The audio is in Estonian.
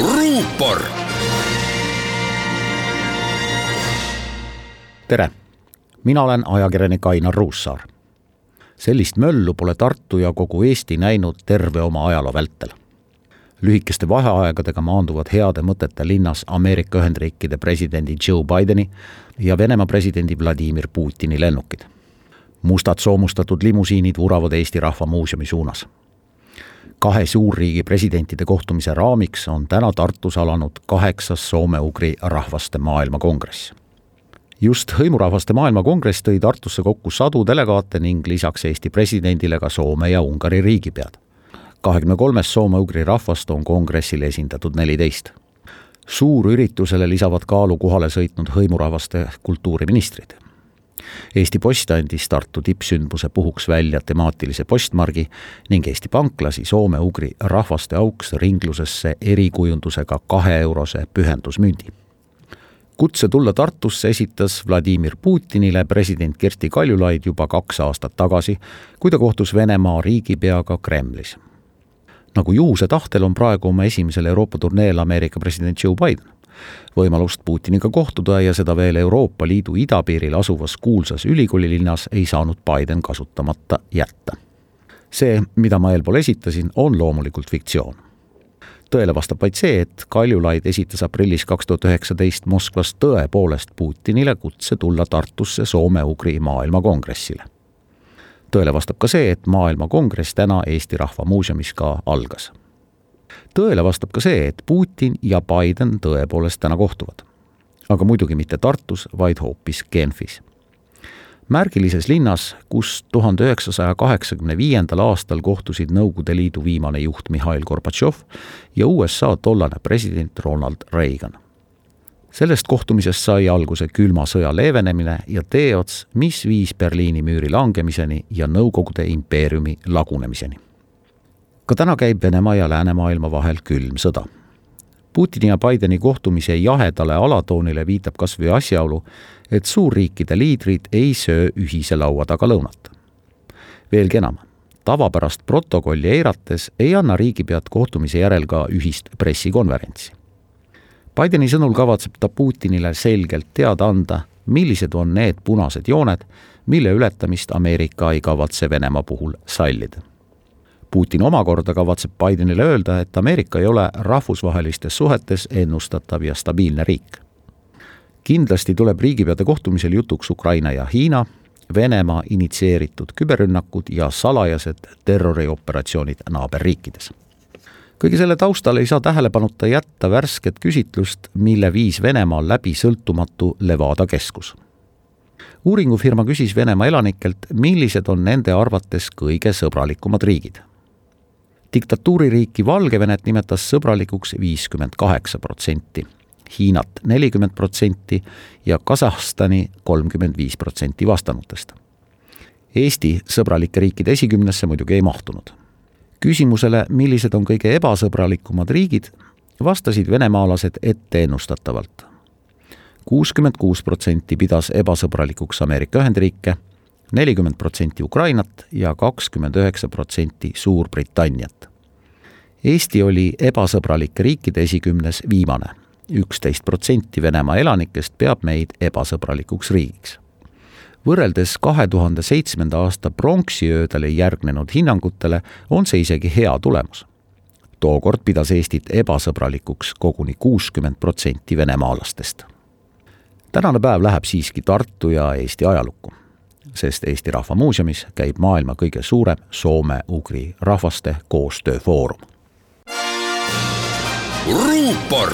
ruupor. tere, mina olen ajakirjanik Ainar Ruussaar sellist möllu pole Tartu ja kogu Eesti näinud terve oma ajaloo vältel. lühikeste vaheaegadega maanduvad heade mõtete linnas Ameerika Ühendriikide presidendi Joe Bideni ja Venemaa presidendi Vladimir Putini lennukid. mustad soomustatud limusiinid vuravad Eesti Rahva Muuseumi suunas. Kahe suurriigi presidentide kohtumise raamiks on täna Tartus alanud kaheksas soome-ugri rahvaste maailmakongress just hõimurahvaste maailmakongress tõi Tartusse kokku sadu delegaate ning lisaks Eesti presidendile ka Soome ja Ungari riigipead. kahekümne kolmest soome-ugri rahvast on kongressil esindatud neliteist. suurüritusele lisavad kaalu kohale sõitnud hõimurahvaste kultuuriministrid. Eesti Post andis Tartu tippsündmuse puhuks välja temaatilise postmargi ning Eesti Pank lasi soome-ugri rahvaste auks ringlusesse erikujundusega kaheeurose pühendusmündi kutse tulla Tartusse esitas Vladimir Putinile president Kersti Kaljulaid juba kaks aastat tagasi, kui ta kohtus Venemaa riigipeaga Kremlis. nagu juhuse tahtel on praegu oma esimesel Euroopa turneel Ameerika president Joe Biden. Võimalust Putiniga kohtuda ja seda veel Euroopa Liidu idapiiril asuvas kuulsas ülikoolilinnas ei saanud Biden kasutamata jätta. see, mida ma eelpool esitasin, on loomulikult fiktsioon tõele vastab vaid see, et Kaljulaid esitas aprillis kaks tuhat üheksateist Moskvas tõepoolest Putinile kutse tulla Tartusse Soome-Ugri maailmakongressile. tõele vastab ka see, et maailmakongress täna Eesti Rahva Muuseumis ka algas. Tõele vastab ka see, et Putin ja Biden tõepoolest täna kohtuvad. aga muidugi mitte Tartus, vaid hoopis Genfis märgilises linnas, kus tuhande üheksasaja kaheksakümne viiendal aastal kohtusid Nõukogude Liidu viimane juht Mihhail Gorbatšov ja USA tollane president Ronald Reagan. sellest kohtumisest sai alguse külma sõja leevenemine ja teeots, mis viis Berliini müüri langemiseni ja Nõukogude impeeriumi lagunemiseni. Ka täna käib Venemaa ja läänemaailma vahel külm sõda Putini ja Bideni kohtumise jahedale alatoonile viitab kas või asjaolu, et suurriikide liidrid ei söö ühise laua taga lõunat. veelgi enam, tavapärast protokolli eirates ei anna riigipead kohtumise järel ka ühist pressikonverentsi. Bideni sõnul kavatseb ta Putinile selgelt teada anda, millised on need punased jooned, mille ületamist Ameerika ei kavatse Venemaa puhul sallida Putin omakorda kavatseb Bidenile öelda, et Ameerika ei ole rahvusvahelistes suhetes ennustatav ja stabiilne riik. kindlasti tuleb riigipeade kohtumisel jutuks Ukraina ja Hiina, Venemaa initsieeritud küberrünnakud ja salajased terrorioperatsioonid naaberriikides. kõige selle taustal ei saa tähelepanuta jätta värsket küsitlust, mille viis Venemaal läbi sõltumatu Levada keskus uuringufirma küsis Venemaa elanikelt, millised on nende arvates kõige sõbralikumad riigid diktatuuririiki Valgevenet nimetas sõbralikuks viiskümmend kaheksa protsenti, Hiinat nelikümmend protsenti ja Kasahstani kolmkümmend viis protsenti vastanutest. Eesti sõbralike riikide esikümnesse muidugi ei mahtunud. küsimusele, millised on kõige ebasõbralikumad riigid, vastasid venemaalased etteennustatavalt. kuuskümmend kuus protsenti pidas ebasõbralikuks Ameerika Ühendriike nelikümmend protsenti Ukrainat ja kakskümmend üheksa protsenti Suurbritanniat. Eesti oli ebasõbralike riikide esikümnes viimane. üksteist protsenti Venemaa elanikest peab meid ebasõbralikuks riigiks. võrreldes kahe tuhande seitsmenda aasta pronksiöödele järgnenud hinnangutele on see isegi hea tulemus. tookord pidas Eestit ebasõbralikuks koguni kuuskümmend protsenti venemaalastest. tänane päev läheb siiski Tartu ja Eesti ajalukku sest Eesti Rahva Muuseumis käib maailma kõige suurem soome-ugri rahvaste koostööfoorum. ruupor